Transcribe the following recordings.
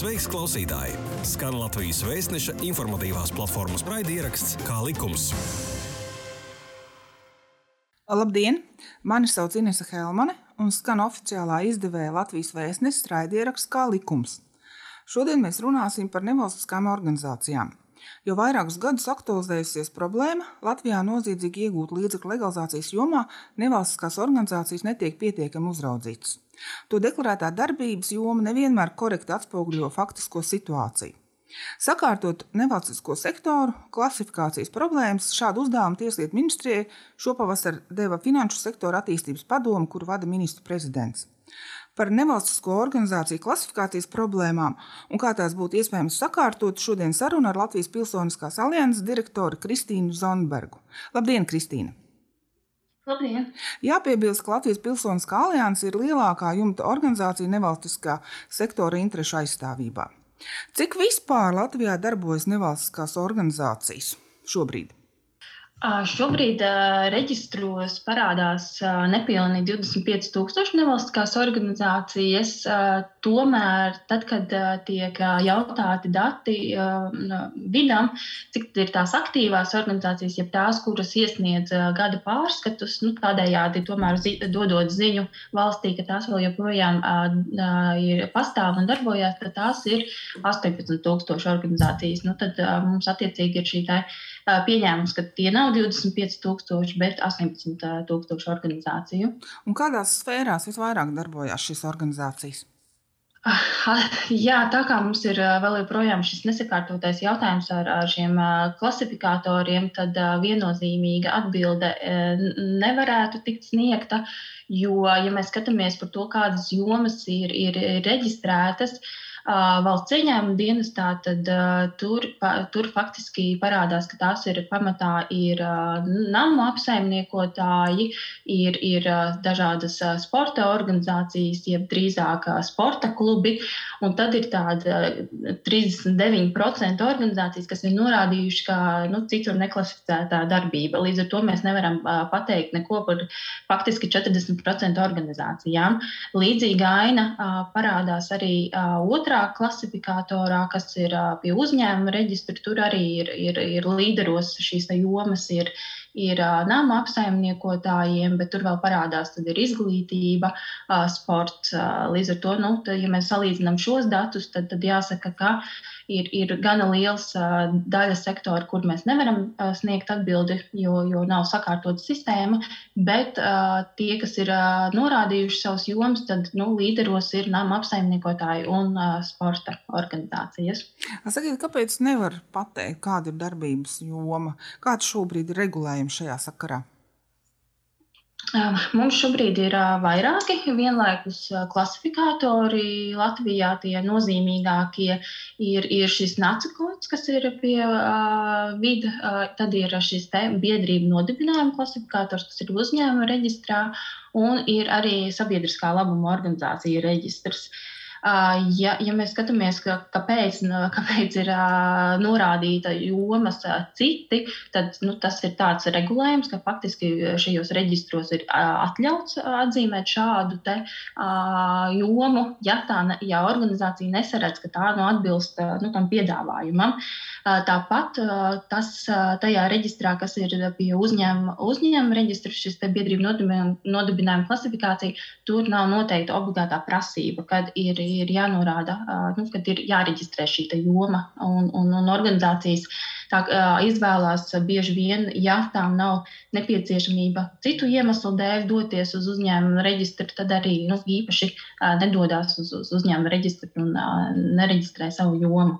Sveiks, klausītāji! Skan Latvijas vēstneša informatīvās platformas raidieraksts Kā likums. Labdien! Mani sauc Inese Helmane un skan oficiālā izdevēja Latvijas vēstneša raidieraksts Kā likums. Šodien mēs runāsim par nevalstiskām organizācijām. Jo vairākus gadus aktualizējusies problēma, Latvijā noziedzīgi iegūt līdzekļu legalizācijas jomā nevalstiskās organizācijas netiek pietiekami uzraudzītas. To deklarētā darbības joma nevienmēr korekti atspoguļo faktisko situāciju. Sakārtot nevalstisko sektoru klasifikācijas problēmas, šādu uzdevumu Tieslietu ministrijai šopavasar deva Finanšu sektora attīstības padome, kuru vada ministru prezidents par nevalstisko organizāciju klasifikācijas problēmām un kā tās būtu iespējams sakārtot, šodien saruna ar Latvijas Pilsoniskās alianses direktoru Kristīnu Zonbergu. Labdien, Kristīna! Labdien! Jāpiebilst, ka Latvijas Pilsoniskā alianse ir lielākā jumta organizācija nevalstiskā sektora interešu aizstāvībā. Cik vispār Latvijā darbojas nevalstiskās organizācijas šobrīd? Šobrīd reģistros parādās nepilnīgi 25,000 nevalstiskās organizācijas. Tomēr, tad, kad tiek jautāti dati vidam, cik ir tās aktīvās organizācijas, jeb tās, kuras iesniedz gada pārskatus, nu, tādējādi tomēr dodot ziņu valstī, ka tās vēl joprojām ir pastāv un darbojas, tad tās ir 18,000 organizācijas. Nu, tad mums attiecīgi ir šī tā pieņēmums, ka tie nav 25,000, bet 18,000 organizāciju. Un kādās sfērās visvairāk darbojās šīs organizācijas? Jā, tā kā mums ir vēl joprojām šis nesakārtotais jautājums ar, ar šiem klasifikatoriem, tad viennozīmīga atbilde nevarētu tikt sniegta. Jo, ja mēs skatāmies par to, kādas jomas ir, ir reģistrētas, uh, valsts ieņēmuma dienestā, tad tur, pa, tur faktiski parādās, ka tās ir pamatā ir namu apsaimniekotāji, ir, ir dažādas sporta organizācijas, jeb drīzāk sporta klubi, un tad ir tāda 39% organizācijas, kas ir norādījuši, ka nu, citur neklasificētā darbība. Līdz ar to mēs nevaram pateikt neko par faktiski 40% organizācijām. Līdzīga aina parādās arī otrā otrā klasifikatorā, kas ir pie uzņēmuma reģistra, tur arī ir, ir, ir līderos šīs jomas. Ir, ir nama apsaimniekotājiem, bet tur vēl parādās izglītība, sports. Līdz ar to, nu, tad, ja mēs salīdzinām šos datus, tad, tad jāsaka, ka ir, ir gana liels daļa sektora, kur mēs nevaram sniegt atbildi, jo, jo nav sakārtota sistēma. Bet tie, kas ir norādījuši savus jomas, tad nu, līderos ir nama apsaimniekotāji un sporta organizācijas. Sakiet, kāpēc nevar pateikt, kāda ir darbības joma? Kāds šobrīd ir regulējums? Jautājumu šajā sakarā? Mums šobrīd ir vairāki vienlaikus klasifikatori. Latvijā tie nozīmīgākie ir, ir šis nacakots, kas ir pie uh, vida, uh, tad ir šis biedrību nodibinājuma klasifikators, kas ir uzņēmuma reģistrā, un ir arī sabiedriskā labuma organizācija reģistrs. Uh, Ja, ja mēs skatāmies, ka, kāpēc, kāpēc ir norādīta jomas citi, tad nu, tas ir tāds regulējums, ka faktiski šajos reģistros ir atļauts atzīmēt šādu te, jomu, ja, tā, ja organizācija nesaredz, ka tā nu, atbilst nu, tam piedāvājumam. Tāpat tas tajā reģistrā, kas ir pie uzņēmuma, uzņēmuma reģistra, šis biedrību nodibinājuma klasifikācija, tur nav noteikta obligātā prasība, kad ir ir jānorāda, nu, kad ir jāreģistrē šī joma un, un, un organizācijas. Tā izvēlās bieži vien, ja tām nav nepieciešamība citu iemeslu dēļ doties uz uzņēmuma reģistru, tad arī nu, īpaši nedodas uz, uz uzņēmuma reģistru un nereģistrē savu jomu.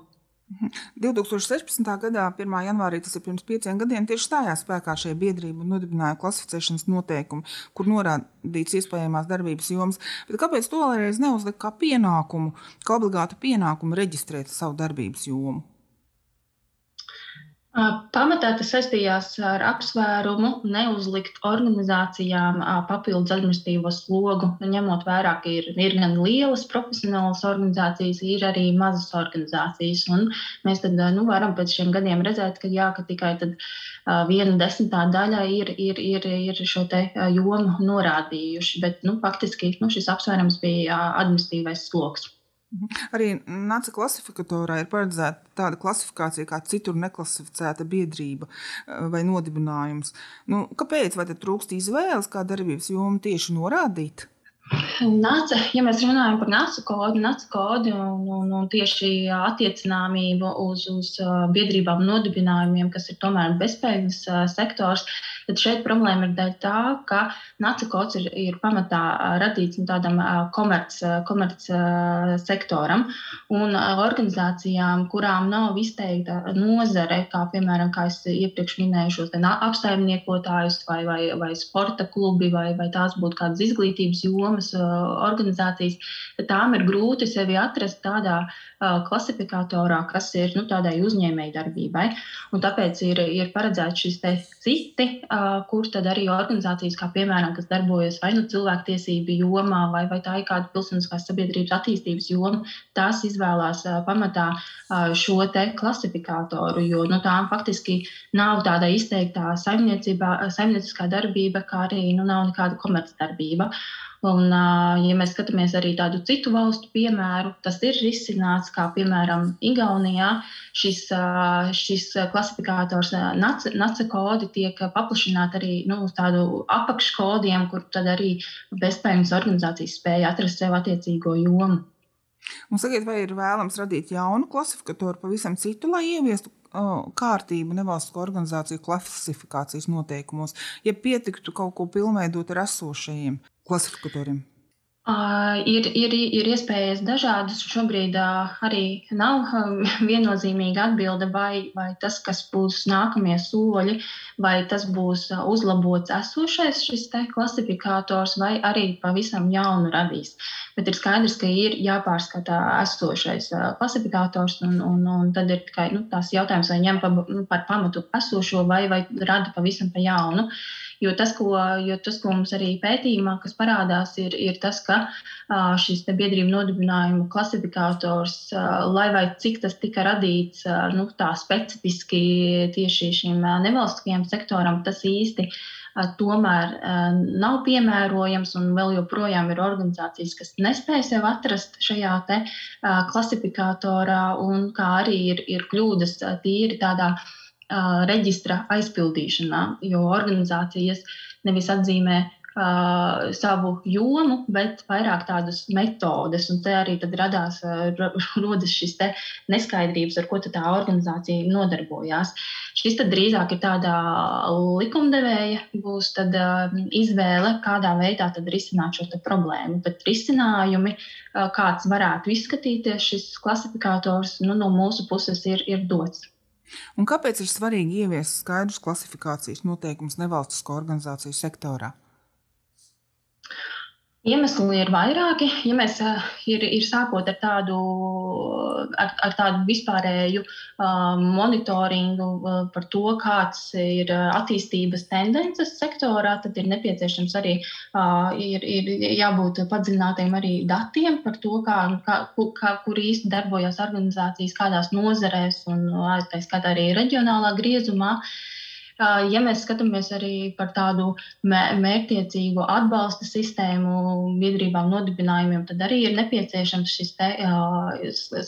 2016. gadā, 1. janvārī, tas ir pirms pieciem gadiem, tieši stājās spēkā šie biedrību nodibinājuma klasificēšanas noteikumi, kur norādīts iespējamās darbības jomas. Bet kāpēc to vēlreiz neuzlikt kā pienākumu, kā obligātu pienākumu reģistrēt savu darbības jomu? Pamatā tas saistījās ar apsvērumu neuzlikt organizācijām papildus administratīvo slogu, ņemot vērā, ka ir, ir gan lielas profesionālas organizācijas, ir arī mazas organizācijas. Un mēs tad, nu, varam pēc šiem gadiem redzēt, ka, jā, ka tikai tad, viena desmitā daļa ir, ir, ir, ir šo jomu norādījuši. Bet nu, faktiski nu, šis apsvērums bija administratīvais sloks. Mhm. Arī NACA klasifikatorā ir paredzēta tāda klasifikācija kā citur neklasificēta biedrība eh, vai nodibinājums. Nu, kāpēc? Vai trūkst izvēles, kā darbības jomu tieši norādīt? Nāca, ja mēs runājam par nācu kodu, nācu kodu un, un, un tieši attiecināmību uz, uz biedrībām nodibinājumiem, kas ir tomēr bezpējas sektors, tad šeit problēma ir dēļ tā, ka kods ir, ir pamatā radīts nu, tādam komerc, komerc sektoram un organizācijām, kurām nav izteikta nozare, kā piemēram, kā es iepriekš minēju, šos apsaimniekotājus vai, vai, vai sporta klubi vai, vai tās būtu kādas izglītības jomas organizācijas, tad tām ir grūti sevi atrast tādā klasifikatorā, kas ir nu, tādai uzņēmēji darbībai. Un tāpēc ir, ir paredzēts šis citi, kur tad arī organizācijas, kā piemēram, kas darbojas vai nu cilvēktiesību jomā, vai, vai tā ir kāda pilsoniskās sabiedrības attīstības joma, tās izvēlās pamatā šo klasifikatoru, jo nu, tām faktiski nav tāda izteiktā saimnieciskā darbība, kā arī nu, nav nekāda komercdarbība. Un, ja mēs skatāmies arī tādu citu valstu piemēru, tas ir risināts, kā piemēram Igaunijā. Šis, šis klasifikators NACE kodi tiek paplašināti arī nu, uz tādu apakškodiem, kur tad arī bezpējas organizācijas spēja atrast sev attiecīgo jomu. Un sakiet, vai ir vēlams radīt jaunu klasifikatoru, pavisam citu, lai ieviestu kārtību nevalstisko organizāciju klasifikācijas noteikumos, ja pietiktu kaut ko pilnveidot ar esošajiem klasifikatoriem? Uh, ir, ir, ir iespējas dažādas. Šobrīd uh, arī nav uh, viennozīmīga atbilde, vai, vai tas, kas būs nākamie soļi, vai tas būs uzlabots esošais šis klasifikators, vai arī pavisam jaunu radīs. Bet ir skaidrs, ka ir jāpārskata esošais klasifikators, un, un, un tad ir tikai nu, tās jautājums, vai ņem pa, par pamatu esošo, vai, vai rada pavisam pa jaunu. Uh, Jo tas, ko, jo tas, ko mums arī pētījumā parādās, ir, ir tas, ka šis biedrību nodibinājumu klasifikators, lai vai cik tas tika radīts nu, tā specifiski tieši šim nevalstiskajam sektoram, tas īsti tomēr nav piemērojams, un vēl joprojām ir organizācijas, kas nespēj sev atrast šajā klasifikatorā, un kā arī ir, ir kļūdas tīri tādā reģistra aizpildīšanā, jo organizācijas nevis atzīmē uh, savu jomu, bet vairāk tādas metodes. Un te arī radās uh, šis neskaidrības, ar ko tā organizācija nodarbojās. Šis drīzāk ir tādā likumdevēja būs tad, uh, izvēle, kādā veidā risināt šo problēmu. Bet risinājumi, uh, kāds varētu izskatīties šis klasifikators, nu, no mūsu puses ir, ir dots. Un kāpēc ir svarīgi ieviest skaidrus klasifikācijas noteikumus nevalstisko organizāciju sektorā? Iemesli ir vairāki. Ja mēs eh, ir, ir sākot ar tādu, ar, ar tādu vispārēju uh, monitoringu uh, par to, kāds ir attīstības tendences sektorā, tad ir nepieciešams arī ir, ir jābūt padziļinātiem arī datiem par to, kā, kā, kā, kur īsti darbojas organizācijas, kādās nozarēs un tā skaitā arī reģionālā griezumā. Uh, Ja mēs skatāmies arī par tādu mērķtiecīgu atbalsta sistēmu biedrībām nodibinājumiem, tad arī ir nepieciešams šis te,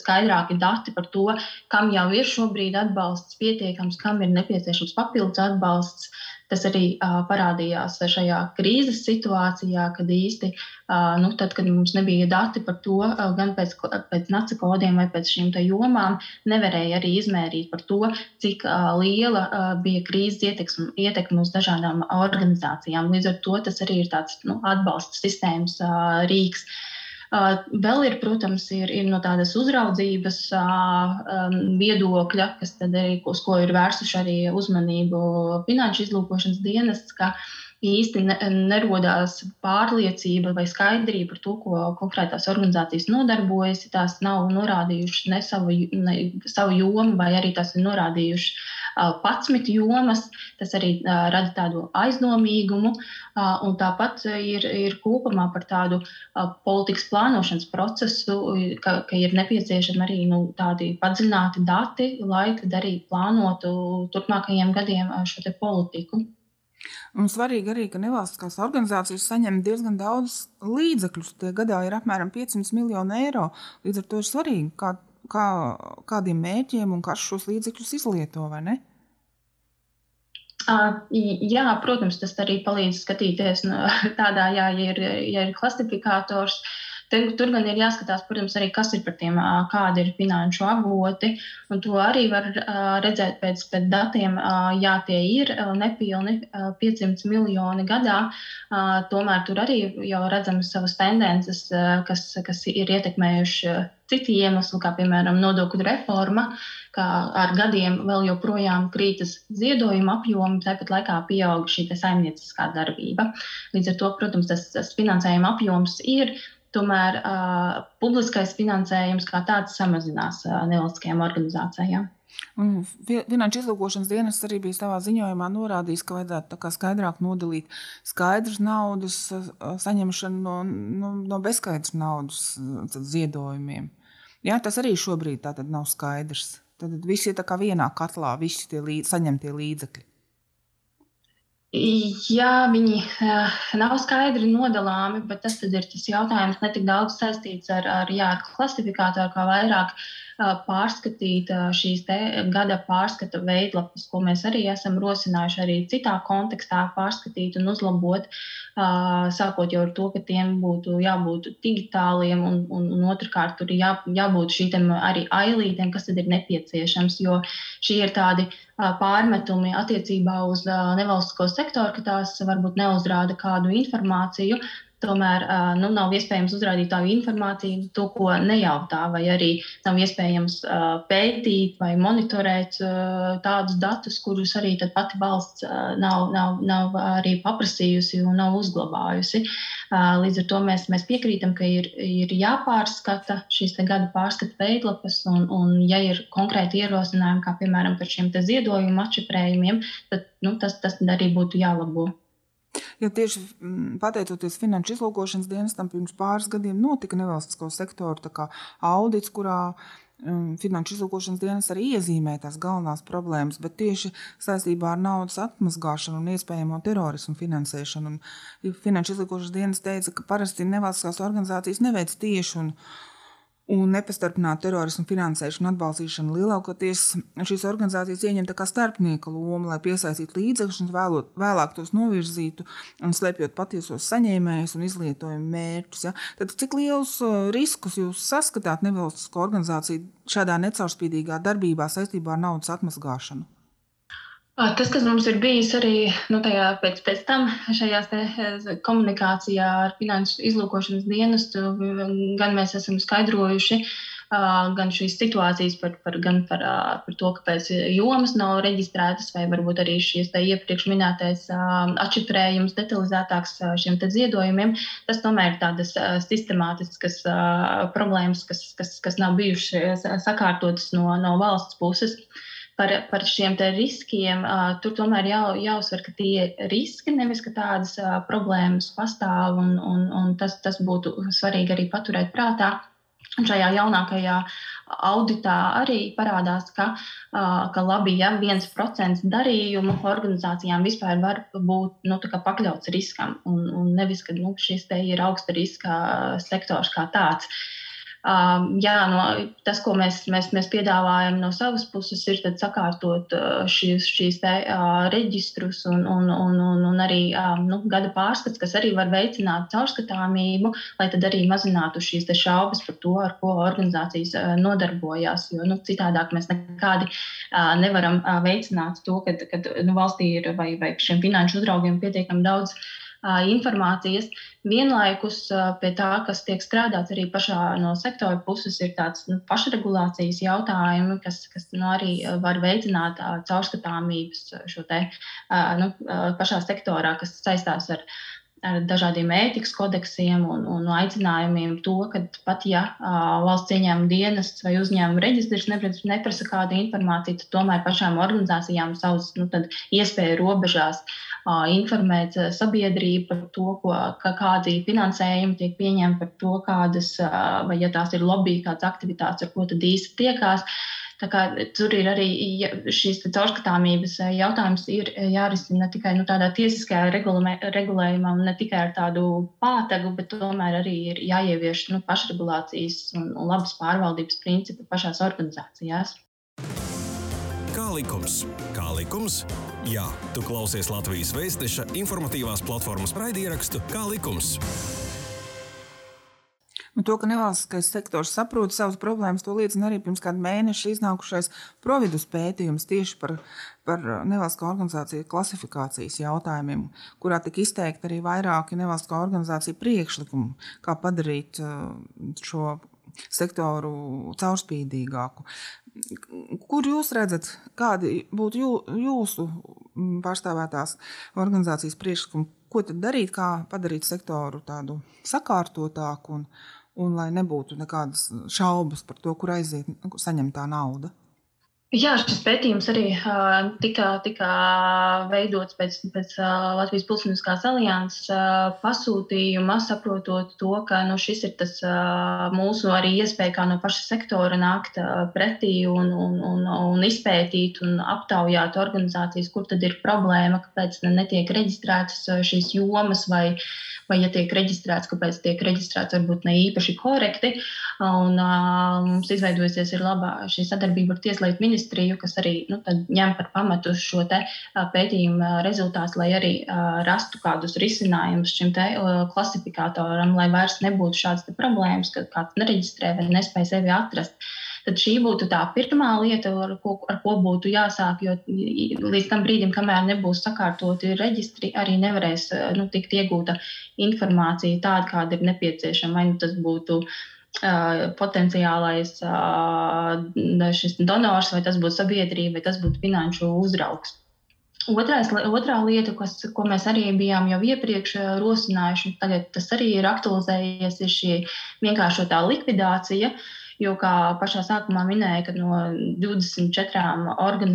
skaidrāki dati par to, kam jau ir šobrīd atbalsts pietiekams, kam ir nepieciešams papildus atbalsts. Tas arī uh, parādījās šajā krīzes situācijā, kad īsti, uh, nu, tad, kad mums nebija dati par to, uh, gan pēc, pēc nacu kodiem vai pēc šīm jomām, nevarēja arī izmērīt par to, cik uh, liela uh, bija krīzes ietekme, ietekme uz dažādām organizācijām. Līdz ar to tas arī ir tāds nu, atbalsta sistēmas uh, rīks. Uh, Vēl ir, protams, ir, ir no tādas uzraudzības viedokļa, kas tad arī, uz ko ir vērsuši arī uzmanību finanšu izlūkošanas dienests, ka īsti ne, nerodās pārliecība vai skaidrība par to, ko konkrētās organizācijas nodarbojas. Tās nav norādījušas ne savu, ne savu jomu, vai arī tās ir norādījušas 11 jomas. Tas arī rada tādu aizdomīgumu. Un tāpat ir, ir kopumā par tādu politikas plānošanas procesu, ka, ka ir nepieciešami arī nu, tādi padziļināti dati, lai arī plānotu turpmākajiem gadiem šo politiku. Un svarīgi arī, ka nevalstiskās organizācijas saņem diezgan daudz līdzekļus. Tie gadā ir apmēram 500 miljoni eiro. Līdz ar to ir svarīgi, kā, kā, kādiem mērķiem un kas šos līdzekļus izlieto. Uh, jā, protams, tas arī palīdz skatīties no tādā, jā, ja ir, ja ir klasifikators. Uh, Tur, tur gan ir jāskatās, protams, arī kas ir par tiem, kādi ir finanšu avoti. To arī var redzēt pēc, pēc datiem. Jā, tie ir nepilni 500 miljoni gadā. Tomēr tur arī jau redzams savas tendences, kas, kas ir ietekmējuši citi iemesli, kā piemēram nodokļu reforma, kā ar gadiem vēl joprojām krītas ziedojuma apjomi, tāpat laikā pieaug šī saimnieciskā darbība. Līdz ar to, protams, tas, tas finansējuma apjoms ir tomēr uh, publiskais finansējums kā tāds samazinās uh, nevalstiskajām organizācijām. Un Finanšu izlūkošanas dienas arī bija savā ziņojumā norādījis, ka vajadzētu skaidrāk nodalīt skaidrs naudas saņemšanu no, no, no beskaidras naudas ziedojumiem. Jā, tas arī šobrīd nav skaidrs. Tad viss ir vienā katlā, visi tie līdz, saņemtie līdzekļi. Jā, viņi uh, nav skaidri nodalāmi, bet tas ir tas jautājums ne tik daudz saistīts ar, ar, jā, ar klasifikātoru, kā vairāk pārskatīt šīs gada pārskata veidlapas, ko mēs arī esam rosinājuši arī citā kontekstā pārskatīt un uzlabot, sākot jau ar to, ka tiem būtu jābūt digitāliem un, un, un otrkārt tur jā, jābūt šīm arī ailītēm, kas tad ir nepieciešams, jo šie ir tādi pārmetumi attiecībā uz nevalstisko sektoru, ka tās varbūt neuzrāda kādu informāciju, tomēr nu, nav iespējams uzrādīt tādu informāciju, to, ko nejautā, vai arī nav iespējams pētīt vai monitorēt tādus datus, kurus arī pati valsts nav, nav, nav arī paprasījusi un nav uzglabājusi. Līdz ar to mēs, mēs piekrītam, ka ir, ir jāpārskata šīs gada pārskata veidlapas, un, un ja ir konkrēti ierosinājumi, kā piemēram par šiem ziedojumu atšifrējumiem, tad nu, tas, tas arī būtu jālabo. Jo tieši mm, pateicoties finanšu izlūkošanas dienestam, pirms pāris gadiem notika nevalstisko sektoru audits, kurā um, finanšu izlūkošanas dienas arī iezīmē tās galvenās problēmas, bet tieši saistībā ar naudas atmazgāšanu un iespējamo terorismu finansēšanu. Un finanšu izlūkošanas dienas teica, ka parasti nevalstiskās organizācijas neveic tieši un un nepastarpinātu terorismu finansēšanu atbalstīšanu. Lielākoties šīs organizācijas ieņem tā kā starpnieka lomu, lai piesaistītu līdzekļus un vēlot, vēlāk tos novirzītu un slēpjot patiesos saņēmējus un izlietojumu mērķus. Ja? Tad cik liels uh, riskus jūs saskatāt nevalstisko organizāciju šādā necaurspīdīgā darbībā saistībā ar naudas atmazgāšanu? Tas, kas mums ir bijis arī nu, tajā, pēc, pēc tam šajā komunikācijā ar finanšu izlūkošanas dienestu, gan mēs esam skaidrojuši, gan šīs situācijas, par, par, gan par, par to, kāpēc jomas nav reģistrētas, vai varbūt arī šīs iepriekš minētais atšifrējums detalizētāks šiem ziedojumiem. Tas tomēr ir tādas sistemātiskas problēmas, kas, kas, kas nav bijušas sakārtotas no, no valsts puses. Uh, par, par šiem riskiem, uh, tur tomēr jau, jāuzsver, ka tie ir riski, nevis ka tādas uh, problēmas pastāv, un, un, un tas, tas būtu svarīgi arī paturēt prātā. Un šajā jaunākajā auditā arī parādās, ka, ka labi, ja viens procents darījumu organizācijām vispār var būt nu, pakļauts riskam, un, un nevis, ka nu, šis ir augsta riska sektors kā tāds. Uh, Um, jā, no, tas, ko mēs, mēs, mēs piedāvājam no savas puses, ir sakārtot uh, šīs, šīs te, uh, reģistrus un, un, un, un, un arī um, nu, gada pārskats, kas arī var veicināt caurskatāmību, lai tad arī mazinātu šīs šaubas par to, ar ko organizācijas uh, nodarbojās. Jo nu, citādāk mēs nekādi uh, nevaram uh, veicināt to, ka nu, valstī ir vai, vai šiem finanšu uzraugiem pietiekami daudz. Uh, informācijas. Vienlaikus pie tā, kas tiek strādāts arī pašā no sektora puses, ir tāds nu, pašregulācijas jautājumi, kas, kas nu, arī var veicināt caurskatāmības šo te nu, pašā sektorā, kas saistās ar ar dažādiem ētikas kodeksiem un, un aicinājumiem to, ka pat ja valsts ieņēmuma dienests vai uzņēmuma reģistrs neprasa kādu informāciju, tad tomēr pašām organizācijām savas nu, iespēju robežās informēt sabiedrību par to, ko, ka kādi finansējumi tiek pieņemti, par to, kādas, vai ja tās ir lobby, kādas aktivitātes, ar ko tad īsti tiekās. Tur ir arī šīs caurskatāmības jautājums, ir jārisina ne tikai nu, tādā tiesiskajā regulējumā, ne tikai ar tādu pātagu, bet tomēr arī ir jāievieš nu, pašregulācijas un, un labas pārvaldības principi pašās organizācijās. Kā likums? Kā likums? Jā, tu klausies Latvijas Vēstneša informatīvās platformas raidierakstu Kā likums? Nu, to, ka nevalstiskais sektors saprot savas problēmas, to liecina arī pirms kāda mēneša iznākušais providus pētījums tieši par, par nevalstiskā organizāciju klasifikācijas jautājumiem, kurā tika izteikti arī vairāki nevalstiskā organizācija priekšlikumi, kā padarīt uh, šo sektoru caurspīdīgāku. Kur jūs redzat, kādi būtu jū, jūsu mm, pārstāvētās organizācijas priekšlikumi, ko tad darīt, kā padarīt sektoru tādu sakārtotāku un, un lai nebūtu nekādas šaubas par to, kur aiziet saņemtā nauda? Jā, šis pētījums arī uh, tika, tika veidots pēc, pēc uh, Latvijas Pilsoniskās alianses uh, pasūtījuma, saprotot to, ka nu, šis ir tas uh, mūsu arī iespēja kā no paša sektora nākt uh, pretī un, un, un, un izpētīt un aptaujāt organizācijas, kur tad ir problēma, kāpēc netiek reģistrētas šīs jomas vai, vai ja tiek reģistrēts, kāpēc tiek reģistrēts varbūt ne īpaši korekti. Un, uh, mums izveidojusies ir laba šī sadarbība ar Tieslietu ministru ministriju, kas arī nu, ņem par pamatu šo pētījumu rezultātu, lai arī rastu kādus risinājumus šim klasifikatoram, lai vairs nebūtu šādas problēmas, ka kāds nereģistrē vai nespēj sevi atrast. Tad šī būtu tā pirmā lieta, ar ko, ar ko būtu jāsāk, jo līdz tam brīdim, kamēr nebūs sakārtoti reģistri, arī nevarēs nu, tikt iegūta informācija tāda, kāda ir nepieciešama. Vai nu tas būtu uh, potenciālais šis donors, vai tas būtu sabiedrība, vai tas būtu finanšu uzraugs. Otrais, otrā lieta, kas, ko mēs arī bijām jau iepriekš rosinājuši, tagad tas arī ir aktualizējies, ir šī vienkāršotā likvidācija. Uh, Jo, kā pašā sākumā minēja, ka no 24, organ,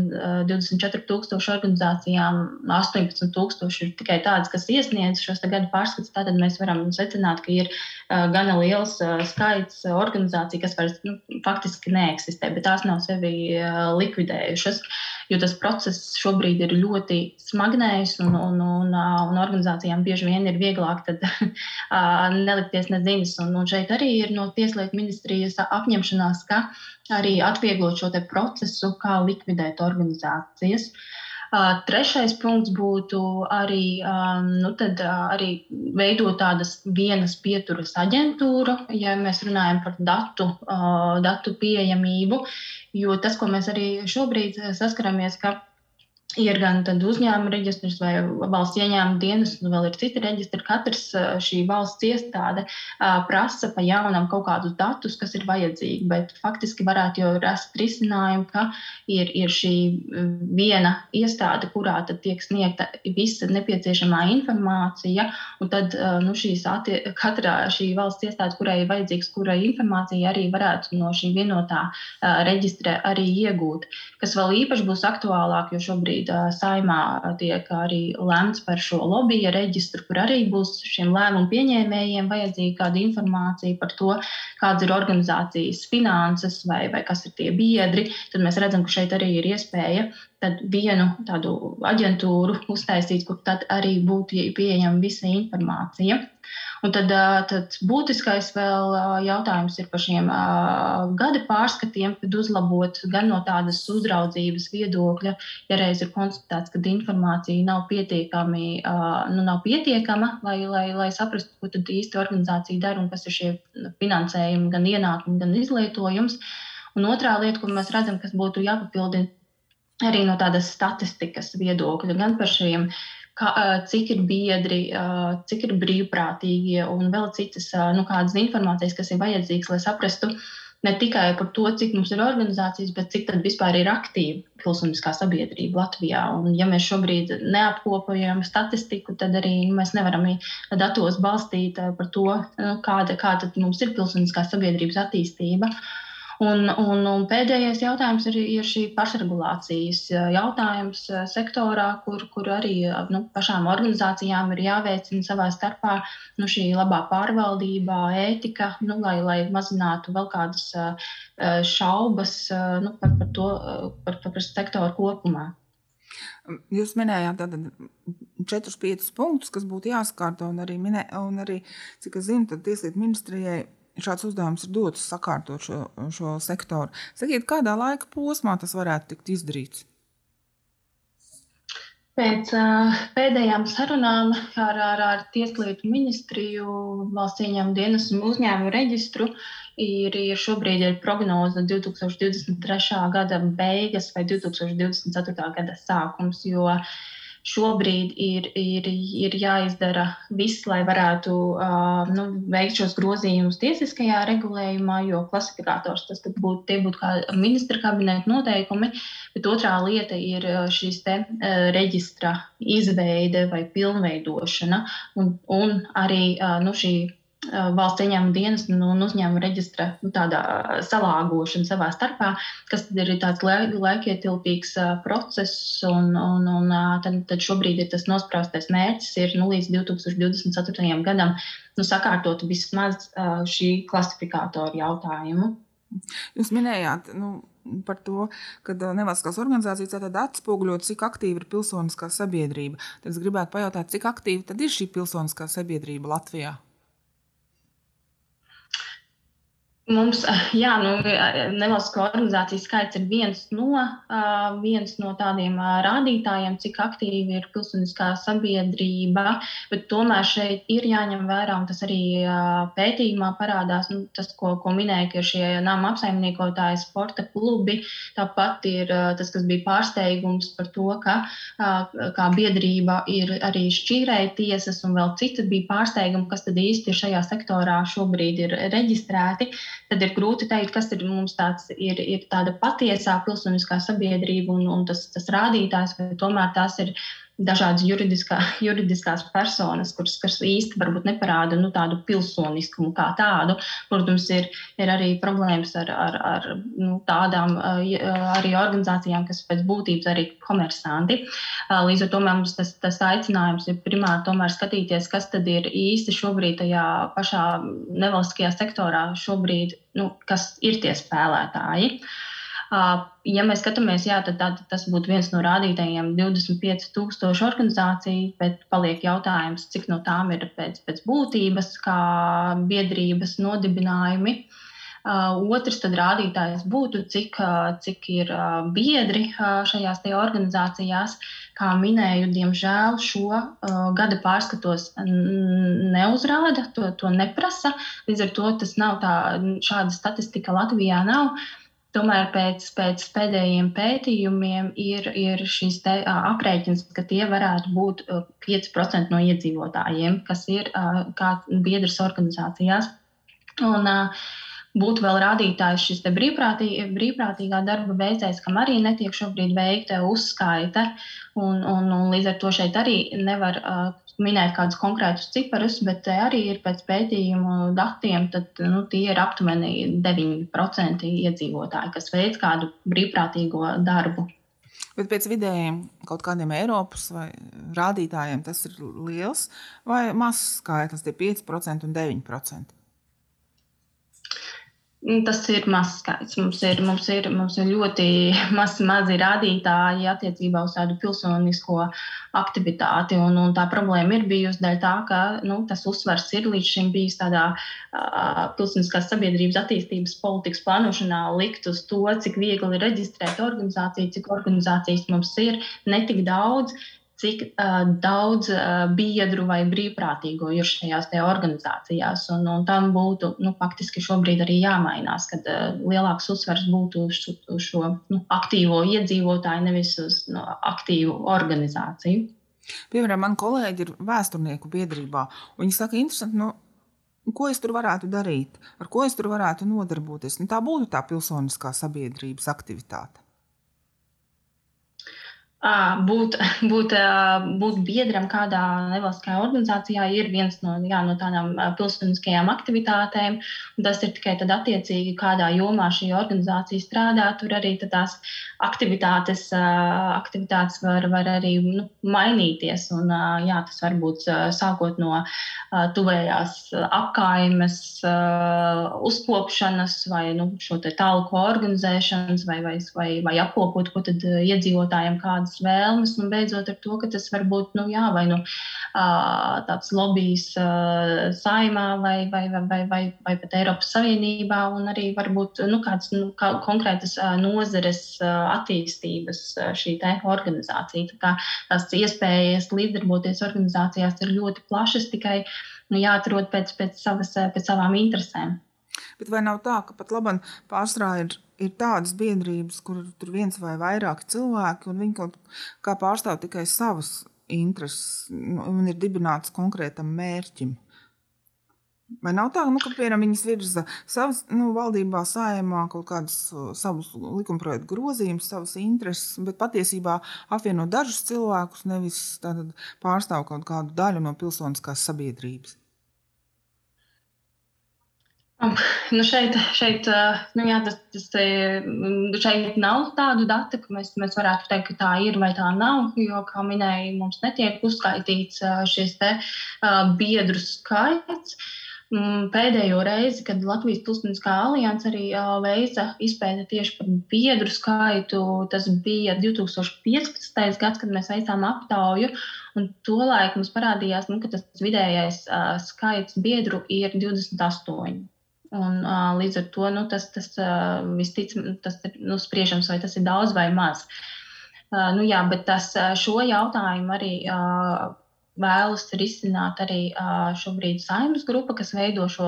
24 tūkstošu organizācijām 18 tūkstoši ir tikai tādas, kas iesniedz šos gadu pārskats, tad mēs varam secināt, ka ir gana liels skaits organizāciju, kas vairs nu, faktiski neeksistē, bet tās nav sevi likvidējušas. Jo tas process šobrīd ir ļoti smagnējs un, un, un, un organizācijām bieži vien ir vieglāk tad, nelikties neziņas. Un, un šeit arī ir no Tieslietu ministrijas apņemšanās, ka arī atvieglot šo procesu, kā likvidēt organizācijas. Uh, trešais punkts būtu arī, um, nu tad, uh, arī veidot tādas vienas pieturas aģentūru, ja mēs runājam par datu, uh, datu pieejamību. Jo tas, ko mēs arī šobrīd saskaramies, ka Ir gan uzņēmuma reģistrs vai valsts ieņēmuma dienas, un vēl ir citi reģistri. Katrs šī valsts iestāde prasa pa jaunam kaut kādus datus, kas ir vajadzīgi. Bet faktiski varētu jau rast risinājumu, ka ir, ir šī viena iestāde, kurā tiek sniegta visa nepieciešamā informācija. Un tad nu, šīs attie, katrā šī valsts iestāde, kurai ir vajadzīgs, kurai informācija arī varētu no šī vienotā reģistra arī iegūt. Kas vēl īpaši būs aktuālāk, jo šobrīd šobrīd saimā tiek arī lemts par šo lobija reģistru, kur arī būs šiem lēmumu pieņēmējiem vajadzīga kāda informācija par to, kādas ir organizācijas finanses vai, vai kas ir tie biedri. Tad mēs redzam, ka šeit arī ir iespēja vienu tādu aģentūru uztaisīt, kur tad arī būtu pieejama visa informācija. Un tad, tad būtiskais vēl jautājums ir par šiem gada pārskatiem, kad uzlabot gan no tādas uzraudzības viedokļa, ja reiz ir konstatēts, ka informācija nav pietiekami, nu, nav pietiekama, lai, lai, lai saprastu, ko tad īsti organizācija dara un kas ir šie finansējumi, gan ienākumi, gan izlietojums. Un otrā lieta, ko mēs redzam, kas būtu jāpapildina arī no tādas statistikas viedokļa, gan par šiem kā, cik ir biedri, cik ir brīvprātīgie un vēl citas nu, informācijas, kas ir vajadzīgas, lai saprastu ne tikai par to, cik mums ir organizācijas, bet cik vispār ir aktīva pilsoniskā sabiedrība Latvijā. Un, ja mēs šobrīd neapkopojam statistiku, tad arī nu, mēs nevaram datos balstīt par to, nu, kāda, kāda mums ir pilsoniskās sabiedrības attīstība. Un, un, un pēdējais jautājums ir, ir šī pašregulācijas jautājums sektorā, kur, kur arī nu, pašām organizācijām ir jāveicina savā starpā nu, šī labā pārvaldība, ētika, nu, lai, lai mazinātu vēl kādas šaubas nu, par, par to, par, par sektoru kopumā. Jūs minējāt tātad 4-5 punktus, kas būtu jāskārto, un arī, minē, un arī cik es zinu, tad Tieslietu ministrijai šāds uzdevums ir dots sakārtot šo, šo sektoru. Sakiet, kādā laika posmā tas varētu tikt izdarīts? Pēc uh, pēdējām sarunām ar, ar, ar Tieslietu ministriju, valsts ieņēmuma dienas un uzņēmumu reģistru ir, ir šobrīd ir prognoze 2023. gada beigas vai 2024. gada sākums. Jo uh, šobrīd ir, ir, ir jāizdara viss, lai varētu uh, nu, veikt šos grozījumus tiesiskajā regulējumā, jo klasifikators tas būtu, tie būtu kā ministra kabineta noteikumi, bet otrā lieta ir šīs te uh, reģistra izveide vai pilnveidošana un, un arī uh, nu, šī valsts ieņēmuma dienas un uzņēmuma reģistra nu, salāgošana savā starpā, kas ir tāds laikietilpīgs uh, process. Un, un, un tad, tad šobrīd ir tas nospraustais mērķis, ir nu, līdz 2024. gadam nu, sakārtot vismaz šī klasifikātora jautājumu. Jūs minējāt, nu, par to, ka nevalstiskās organizācijas atspoguļo, cik aktīva ir pilsoniskā sabiedrība. Tad es gribētu pajautāt, cik aktīva ir šī pilsoniskā sabiedrība Latvijā? Mums, jā, nu, nevalstisko organizāciju skaits ir viens no, viens no tādiem rādītājiem, cik aktīvi ir pilsoniskā sabiedrība, bet tomēr šeit ir jāņem vērā, un tas arī pētījumā parādās, nu, tas, ko, ko minēja, ka ir šie nama apsaimniekotāji, sporta klubi, tāpat ir tas, kas bija pārsteigums par to, ka kā biedrība ir arī šķīrēja tiesas, un vēl citi bija pārsteigumi, kas tad īsti ir šajā sektorā šobrīd ir reģistrēti tad ir grūti teikt, kas ir mums tāds ir, ir tāda patiesā pilsoniskā sabiedrība un, un tas, tas rādītājs, vai tomēr tās ir dažādas juridiskā, juridiskās personas, kuras, kas īsti varbūt neparāda nu, tādu pilsoniskumu kā tādu. Protams, ir, ir arī problēmas ar, ar, ar nu, tādām arī organizācijām, kas pēc būtības arī komersanti. Līdz ar to mums tas, tas aicinājums ir primāri skatīties, kas tad ir īsti šobrīd tajā pašā nevalstiskajā sektorā, šobrīd, nu, kas ir tie spēlētāji. Uh, Ja mēs skatāmies, jā, tad, tad tas būtu viens no rādītājiem - 25,000 organizāciju, bet paliek jautājums, cik no tām ir pēc, pēc būtības, kā biedrības nodibinājumi. Otrs rādītājs būtu, cik, cik ir biedri šajās organizācijās. Kā minēju, diemžēl šo gada pārskatos neuzrāda, to, to neprasa. Līdz ar to tas nav tā, šāda statistika Latvijā nav. Tomēr pēc, pēc pēdējiem pētījumiem ir, ir šis te, uh, aprēķins, ka tie varētu būt uh, 5% no iedzīvotājiem, kas ir uh, biedras organizācijās. Un, uh, būtu vēl rādītājs šis brīvprātī, brīvprātīgā darba veicējs, kam arī netiek šobrīd veikta uzskaita. Un, un, un līdz ar to šeit arī nevar uh, minēt kādus konkrētus ciparus, bet arī ir pēc pētījumu datiem, tad nu, tie ir aptuveni 9% iedzīvotāji, kas veic kādu brīvprātīgo darbu. Bet pēc vidējiem kaut kādiem Eiropas rādītājiem tas ir liels vai mazs skaitlis, tie 5% un 9%. Nu, tas ir mazs skaits. Mums ir, mums ir, mums ir ļoti maz, mazi rādītāji attiecībā uz tādu pilsonisko aktivitāti. Un, un tā problēma ir bijusi dēļ tā, ka nu, tas uzsvers ir līdz šim bijis tādā uh, pilsoniskās sabiedrības attīstības politikas plānošanā, likt uz to, cik viegli ir reģistrēt organizāciju, cik organizācijas mums ir, ne tik daudz cik uh, daudz uh, biedru vai brīvprātīgo ir šajās organizācijās. Un, un tam būtu nu, faktiski šobrīd arī jāmainās, kad uh, lielāks uzsvers būtu uz, uz šo nu, aktīvo iedzīvotāju, nevis uz nu, aktīvu organizāciju. Piemēram, man kolēģi ir vēsturnieku biedrībā. Viņi saka, interesanti, nu, ko es tur varētu darīt, ar ko es tur varētu nodarboties. Nu, tā būtu tā pilsoniskā sabiedrības aktivitāte. Būt, būt, būt biedram kādā nevalstiskajā organizācijā ir viens no, jā, no tādām pilsoniskajām aktivitātēm. Tas ir tikai tad attiecīgi, kādā jomā šī organizācija strādā. Tur arī tās aktivitātes, aktivitātes var, var arī nu, mainīties. Un, jā, tas var būt sākot no tuvējās apkaimes, uzkopšanas vai nu, šo tālāko organizēšanas vai, vai, vai, vai apkopot, ko tad iedzīvotājiem kādas kādas vēlmes, un beidzot ar to, ka tas var būt nu, jā, vai nu, tāds lobbyis saimā vai, vai, vai, vai, vai, vai pat Eiropas Savienībā, un arī varbūt nu, kāds nu, kā konkrētas nozares attīstības šī organizācija. Tā kā tās iespējas līdzdarboties organizācijās ir ļoti plašas, tikai nu, jāatrod pēc, pēc, savas, pēc savām interesēm. Bet vai nav tā, ka pat labi pārstrā ir ir tādas biedrības, kur tur viens vai vairāk cilvēki, un viņi kaut kā pārstāv tikai savas intereses nu, un ir dibināts konkrētam mērķim. Vai nav tā, nu, ka piemēram, viņas virza savas nu, valdībā, sājumā kaut kādus uh, savus likumprojektu grozījumus, savas intereses, bet patiesībā apvieno dažus cilvēkus, nevis pārstāv kaut kādu daļu no pilsoniskās sabiedrības? Nu šeit, šeit, nu jā, tas, tas šeit nav tādu datu, ka mēs, mēs varētu teikt, ka tā ir vai tā nav. Jo, kā minēju, mums netiek uzskaitīts šis te, biedru skaits. Pēdējo reizi, kad Latvijas Pilsoniskā alianse arī veica izpēti tieši par biedru skaitu, tas bija 2015. gads, kad mēs veicām aptauju. Tolaik mums parādījās, nu, ka tas vidējais skaits biedru ir 28. Un, uh, līdz ar to nu, tas, tas uh, visticamāk, tas ir nu, spriežams, vai tas ir daudz vai maz. Uh, nu, jā, bet tas, šo jautājumu arī uh, vēlas risināt arī šobrīd saimnes grupa, kas veido šo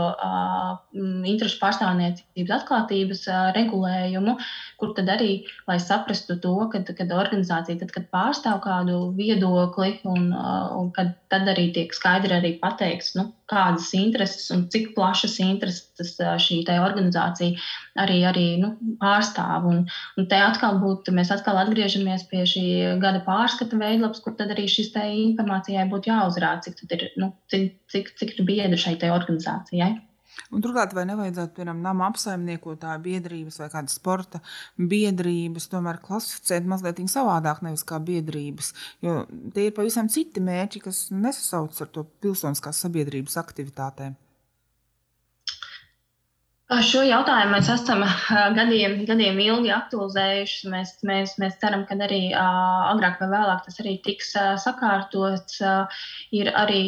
interešu pārstāvniecības atklātības regulējumu, kur tad arī, lai saprastu to, kad, kad organizācija, tad, kad pārstāv kādu viedokli, un, un kad tad arī tiek skaidri arī pateikts, nu, kādas intereses un cik plašas intereses šī organizācija arī, arī nu, pārstāv. Un, un te atkal būtu, mēs atkal atgriežamies pie šī gada pārskata veidlaps, kur tad arī šis informācijai būtu jāuzrāda, cik, ir, nu, cik, cik, cik ir biedri šai organizācijai. Un turklāt, vai nevajadzētu, piemēram, nama apsaimniekotāju biedrības vai kādas sporta biedrības, tomēr klasificēt mazliet savādāk, nevis kā biedrības, jo tie ir pavisam citi mērķi, kas nesasaucas ar to pilsoniskās sabiedrības aktivitātēm. Šo jautājumu mēs esam gadiem, gadiem ilgi aktualizējuši. Mēs, mēs, mēs ceram, ka arī agrāk vai vēlāk tas arī tiks sakārtots. Ir arī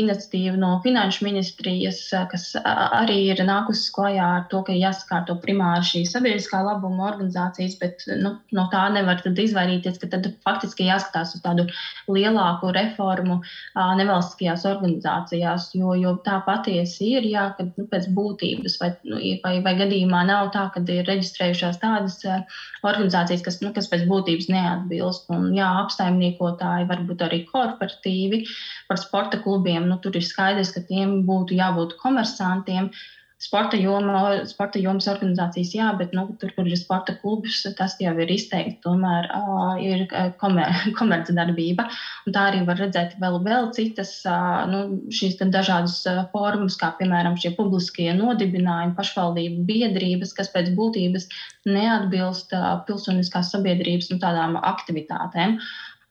iniciatīva no Finanšu ministrijas, kas arī ir nākusi klajā ar to, ka jāsakārto primāri šī sabiedriskā labuma organizācijas, bet nu, no tā nevar izvairīties, ka tad faktiski jāskatās uz tādu lielāku reformu nevalstiskajās organizācijās, jo, jo tā patiesi ir, jā, ka nu, pēc būtības vai nu, vai, vai gadījumā nav tā, ka ir reģistrējušās tādas eh, organizācijas, kas, nu, kas pēc būtības neatbilst. Un, jā, apsaimniekotāji, varbūt arī korporatīvi par sporta klubiem. Nu, tur ir skaidrs, ka tiem būtu jābūt komersantiem. Uh, Sporta, joma, sporta jomas organizācijas, jā, bet nu, tur, kur ir sporta klubs, tas jau ir izteikti. Tomēr uh, ir komer, komercdarbība. Tā arī var redzēt vēl, vēl citas uh, nu, šīs dažādas formas, kā piemēram šie publiskie nodibinājumi, pašvaldību biedrības, kas pēc būtības neatbilst uh, pilsoniskās sabiedrības nu, tādām aktivitātēm.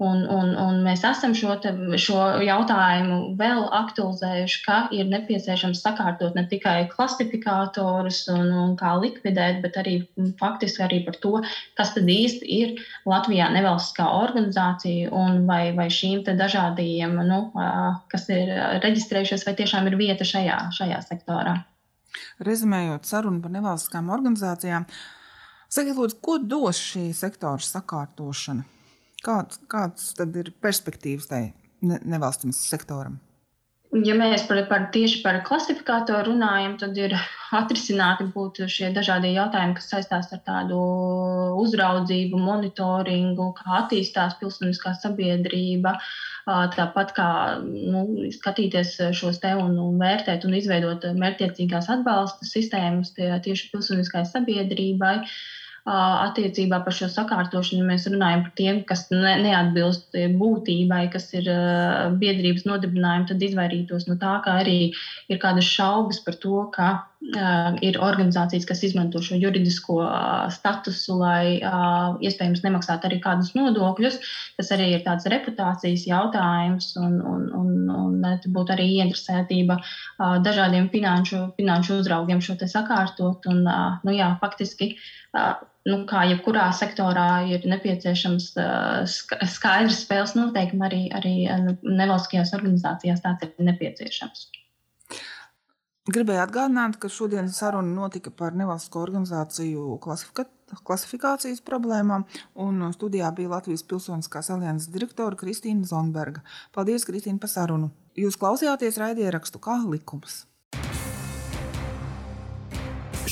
Un, un, un mēs esam šo, te, šo jautājumu vēl aktualizējuši, ka ir nepieciešams sakārtot ne tikai klasifikātorus un, un kā likvidēt, bet arī faktiski arī par to, kas tad īsti ir Latvijā nevalstiskā organizācija un vai, vai šīm dažādajiem, nu, kas ir reģistrējušies, vai tiešām ir vieta šajā, šajā sektorā. Rezumējot sarunu par nevalstiskām organizācijām, sakiet, lūdzu, ko dos šī sektora sakārtošana? Kāds, kāds tad ir perspektīvas tai nevalstiskam sektoram? Ja mēs par, par, tieši par klasifikātoru runājam, tad ir atrisināti būtu šie dažādie jautājumi, kas saistās ar tādu uzraudzību, monitoringu, kā attīstās pilsoniskā sabiedrība. Tāpat kā nu, skatīties šos te un, un vērtēt un izveidot mērķtiecīgās atbalsta sistēmas tie, tieši pilsoniskai sabiedrībai. Uh, attiecībā par šo sakārtošanu mēs runājam par tiem, kas ne, neatbilst būtībai, kas ir biedrības nodibinājumi, tad izvairītos no tā, ka arī ir kādas šaubas par to, ka ir organizācijas, kas izmanto šo juridisko statusu, lai iespējams nemaksātu arī kādus nodokļus. Tas arī ir tāds reputācijas jautājums, un, un, un, un būtu arī ieinteresētība dažādiem finanšu, finanšu uzraugiem šo te sakārtot. Un, nu, jā, faktiski, nu, kā jebkurā sektorā ir nepieciešams skaidrs spēles noteikumi, arī, arī nevalstiskajās organizācijās tāds ir nepieciešams. Gribēju atgādināt, ka šodienas saruna notika par nevalstisko organizāciju klasifikācijas problēmām, un studijā bija Latvijas Pilsoniskās alianses direktore Kristīna Zonberga. Paldies, Kristīna, par sarunu! Jūs klausījāties raidierakstu kā likums.